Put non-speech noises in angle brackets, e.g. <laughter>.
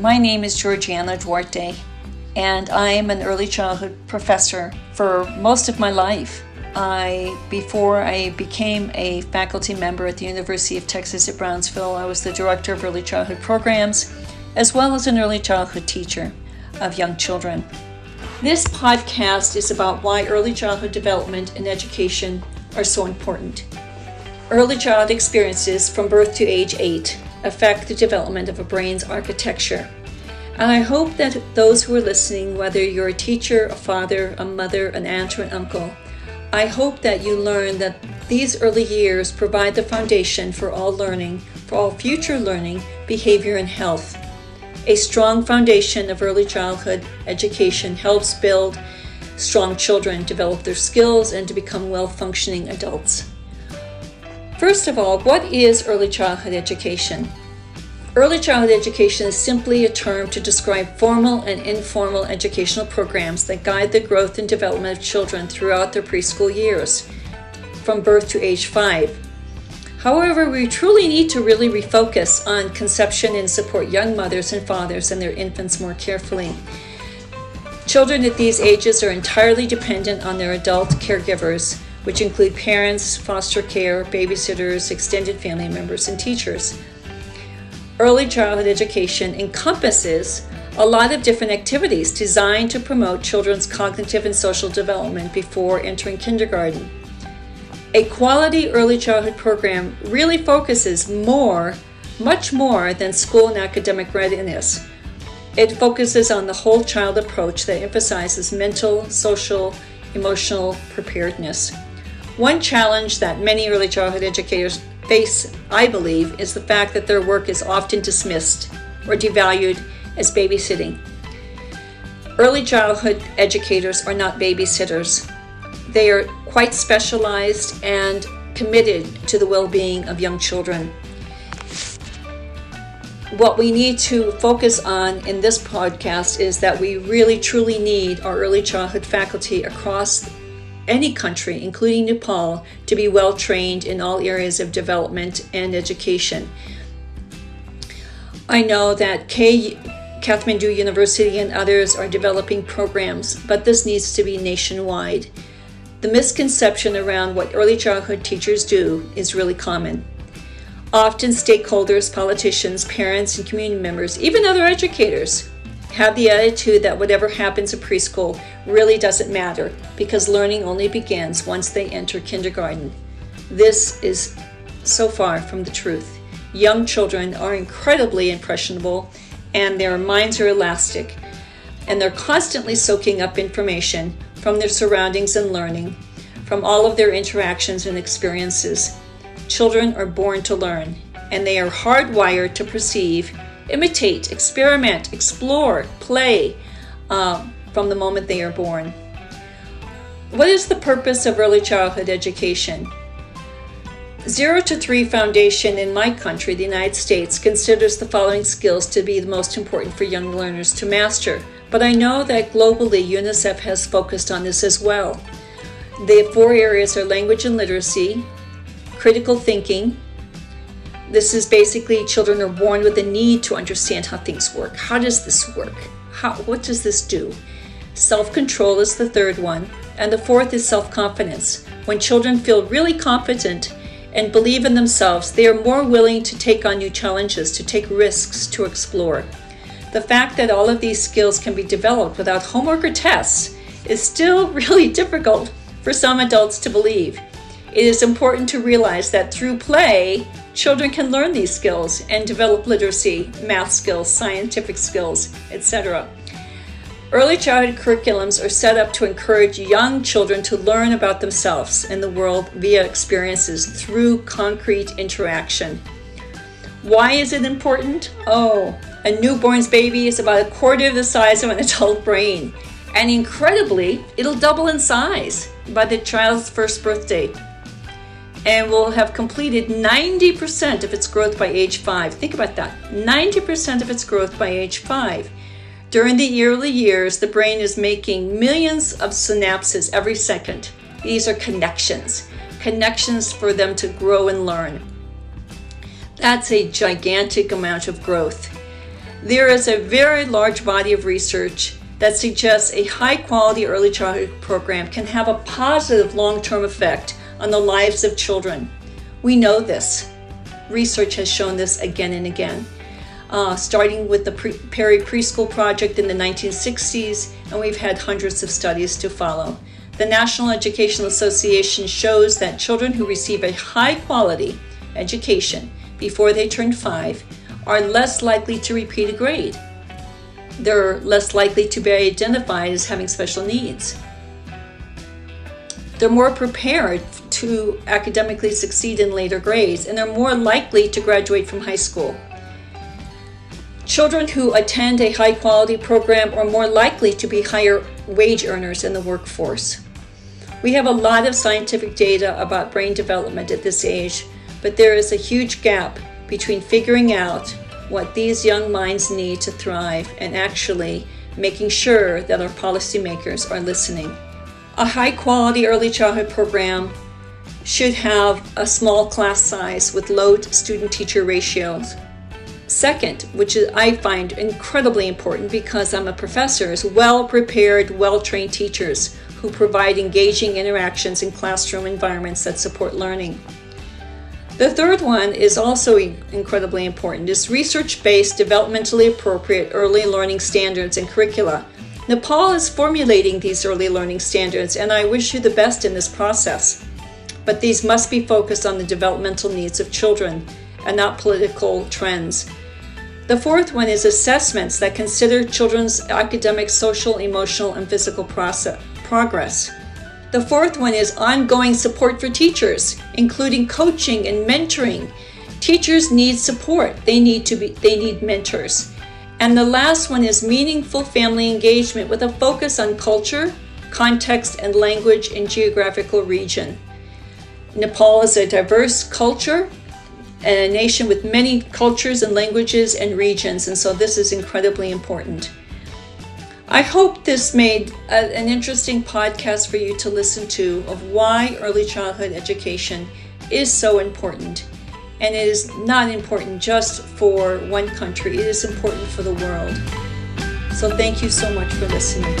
My name is Georgiana Duarte, and I am an early childhood professor for most of my life. I, before I became a faculty member at the University of Texas at Brownsville, I was the director of early childhood programs, as well as an early childhood teacher of young children. This podcast is about why early childhood development and education are so important. Early child experiences from birth to age 8 affect the development of a brain's architecture. And I hope that those who are listening, whether you're a teacher, a father, a mother, an aunt, or an uncle, I hope that you learn that these early years provide the foundation for all learning, for all future learning, behavior, and health. A strong foundation of early childhood education helps build strong children, develop their skills, and to become well functioning adults. First of all, what is early childhood education? Early childhood education is simply a term to describe formal and informal educational programs that guide the growth and development of children throughout their preschool years, from birth to age five. However, we truly need to really refocus on conception and support young mothers and fathers and their infants more carefully. Children at these ages are entirely dependent on their adult caregivers which include parents, foster care, babysitters, extended family members, and teachers. Early childhood education encompasses a lot of different activities designed to promote children's cognitive and social development before entering kindergarten. A quality early childhood program really focuses more, much more than school and academic readiness. It focuses on the whole child approach that emphasizes mental, social, emotional preparedness. One challenge that many early childhood educators face, I believe, is the fact that their work is often dismissed or devalued as babysitting. Early childhood educators are not babysitters. They are quite specialized and committed to the well being of young children. What we need to focus on in this podcast is that we really truly need our early childhood faculty across any country, including Nepal, to be well trained in all areas of development and education. I know that K Kathmandu University and others are developing programs, but this needs to be nationwide. The misconception around what early childhood teachers do is really common. Often, stakeholders, politicians, parents, and community members, even other educators, have the attitude that whatever happens in preschool really doesn't matter because learning only begins once they enter kindergarten. This is so far from the truth. Young children are incredibly impressionable and their minds are elastic, and they're constantly soaking up information from their surroundings and learning, from all of their interactions and experiences. Children are born to learn, and they are hardwired to perceive imitate, experiment, explore, play um, from the moment they are born. What is the purpose of early childhood education? Zero to Three Foundation in my country, the United States, considers the following skills to be the most important for young learners to master. But I know that globally UNICEF has focused on this as well. The four areas are language and literacy, critical thinking, this is basically children are born with a need to understand how things work. How does this work? How, what does this do? Self control is the third one. And the fourth is self confidence. When children feel really confident and believe in themselves, they are more willing to take on new challenges, to take risks, to explore. The fact that all of these skills can be developed without homework or tests is still <laughs> really difficult for some adults to believe. It is important to realize that through play, children can learn these skills and develop literacy, math skills, scientific skills, etc. Early childhood curriculums are set up to encourage young children to learn about themselves and the world via experiences through concrete interaction. Why is it important? Oh, a newborn's baby is about a quarter of the size of an adult brain, and incredibly, it'll double in size by the child's first birthday and will have completed 90% of its growth by age 5. Think about that 90% of its growth by age 5. During the early years, the brain is making millions of synapses every second. These are connections, connections for them to grow and learn. That's a gigantic amount of growth. There is a very large body of research that suggests a high quality early childhood program can have a positive long term effect on the lives of children. We know this. Research has shown this again and again. Uh, starting with the pre- Perry Preschool Project in the 1960s, and we've had hundreds of studies to follow. The National Educational Association shows that children who receive a high quality education before they turn five are less likely to repeat a grade. They're less likely to be identified as having special needs. They're more prepared to academically succeed in later grades, and they're more likely to graduate from high school. Children who attend a high quality program are more likely to be higher wage earners in the workforce. We have a lot of scientific data about brain development at this age, but there is a huge gap between figuring out what these young minds need to thrive and actually making sure that our policymakers are listening. A high quality early childhood program should have a small class size with low student teacher ratios. Second, which I find incredibly important because I'm a professor, is well prepared, well trained teachers who provide engaging interactions in classroom environments that support learning. The third one is also incredibly important is research-based developmentally appropriate early learning standards and curricula. Nepal is formulating these early learning standards and I wish you the best in this process. But these must be focused on the developmental needs of children and not political trends. The fourth one is assessments that consider children's academic, social, emotional, and physical process, progress. The fourth one is ongoing support for teachers, including coaching and mentoring. Teachers need support. They need to be they need mentors. And the last one is meaningful family engagement with a focus on culture, context, and language in geographical region. Nepal is a diverse culture and a nation with many cultures and languages and regions, and so this is incredibly important. I hope this made a, an interesting podcast for you to listen to of why early childhood education is so important. And it is not important just for one country, it is important for the world. So, thank you so much for listening.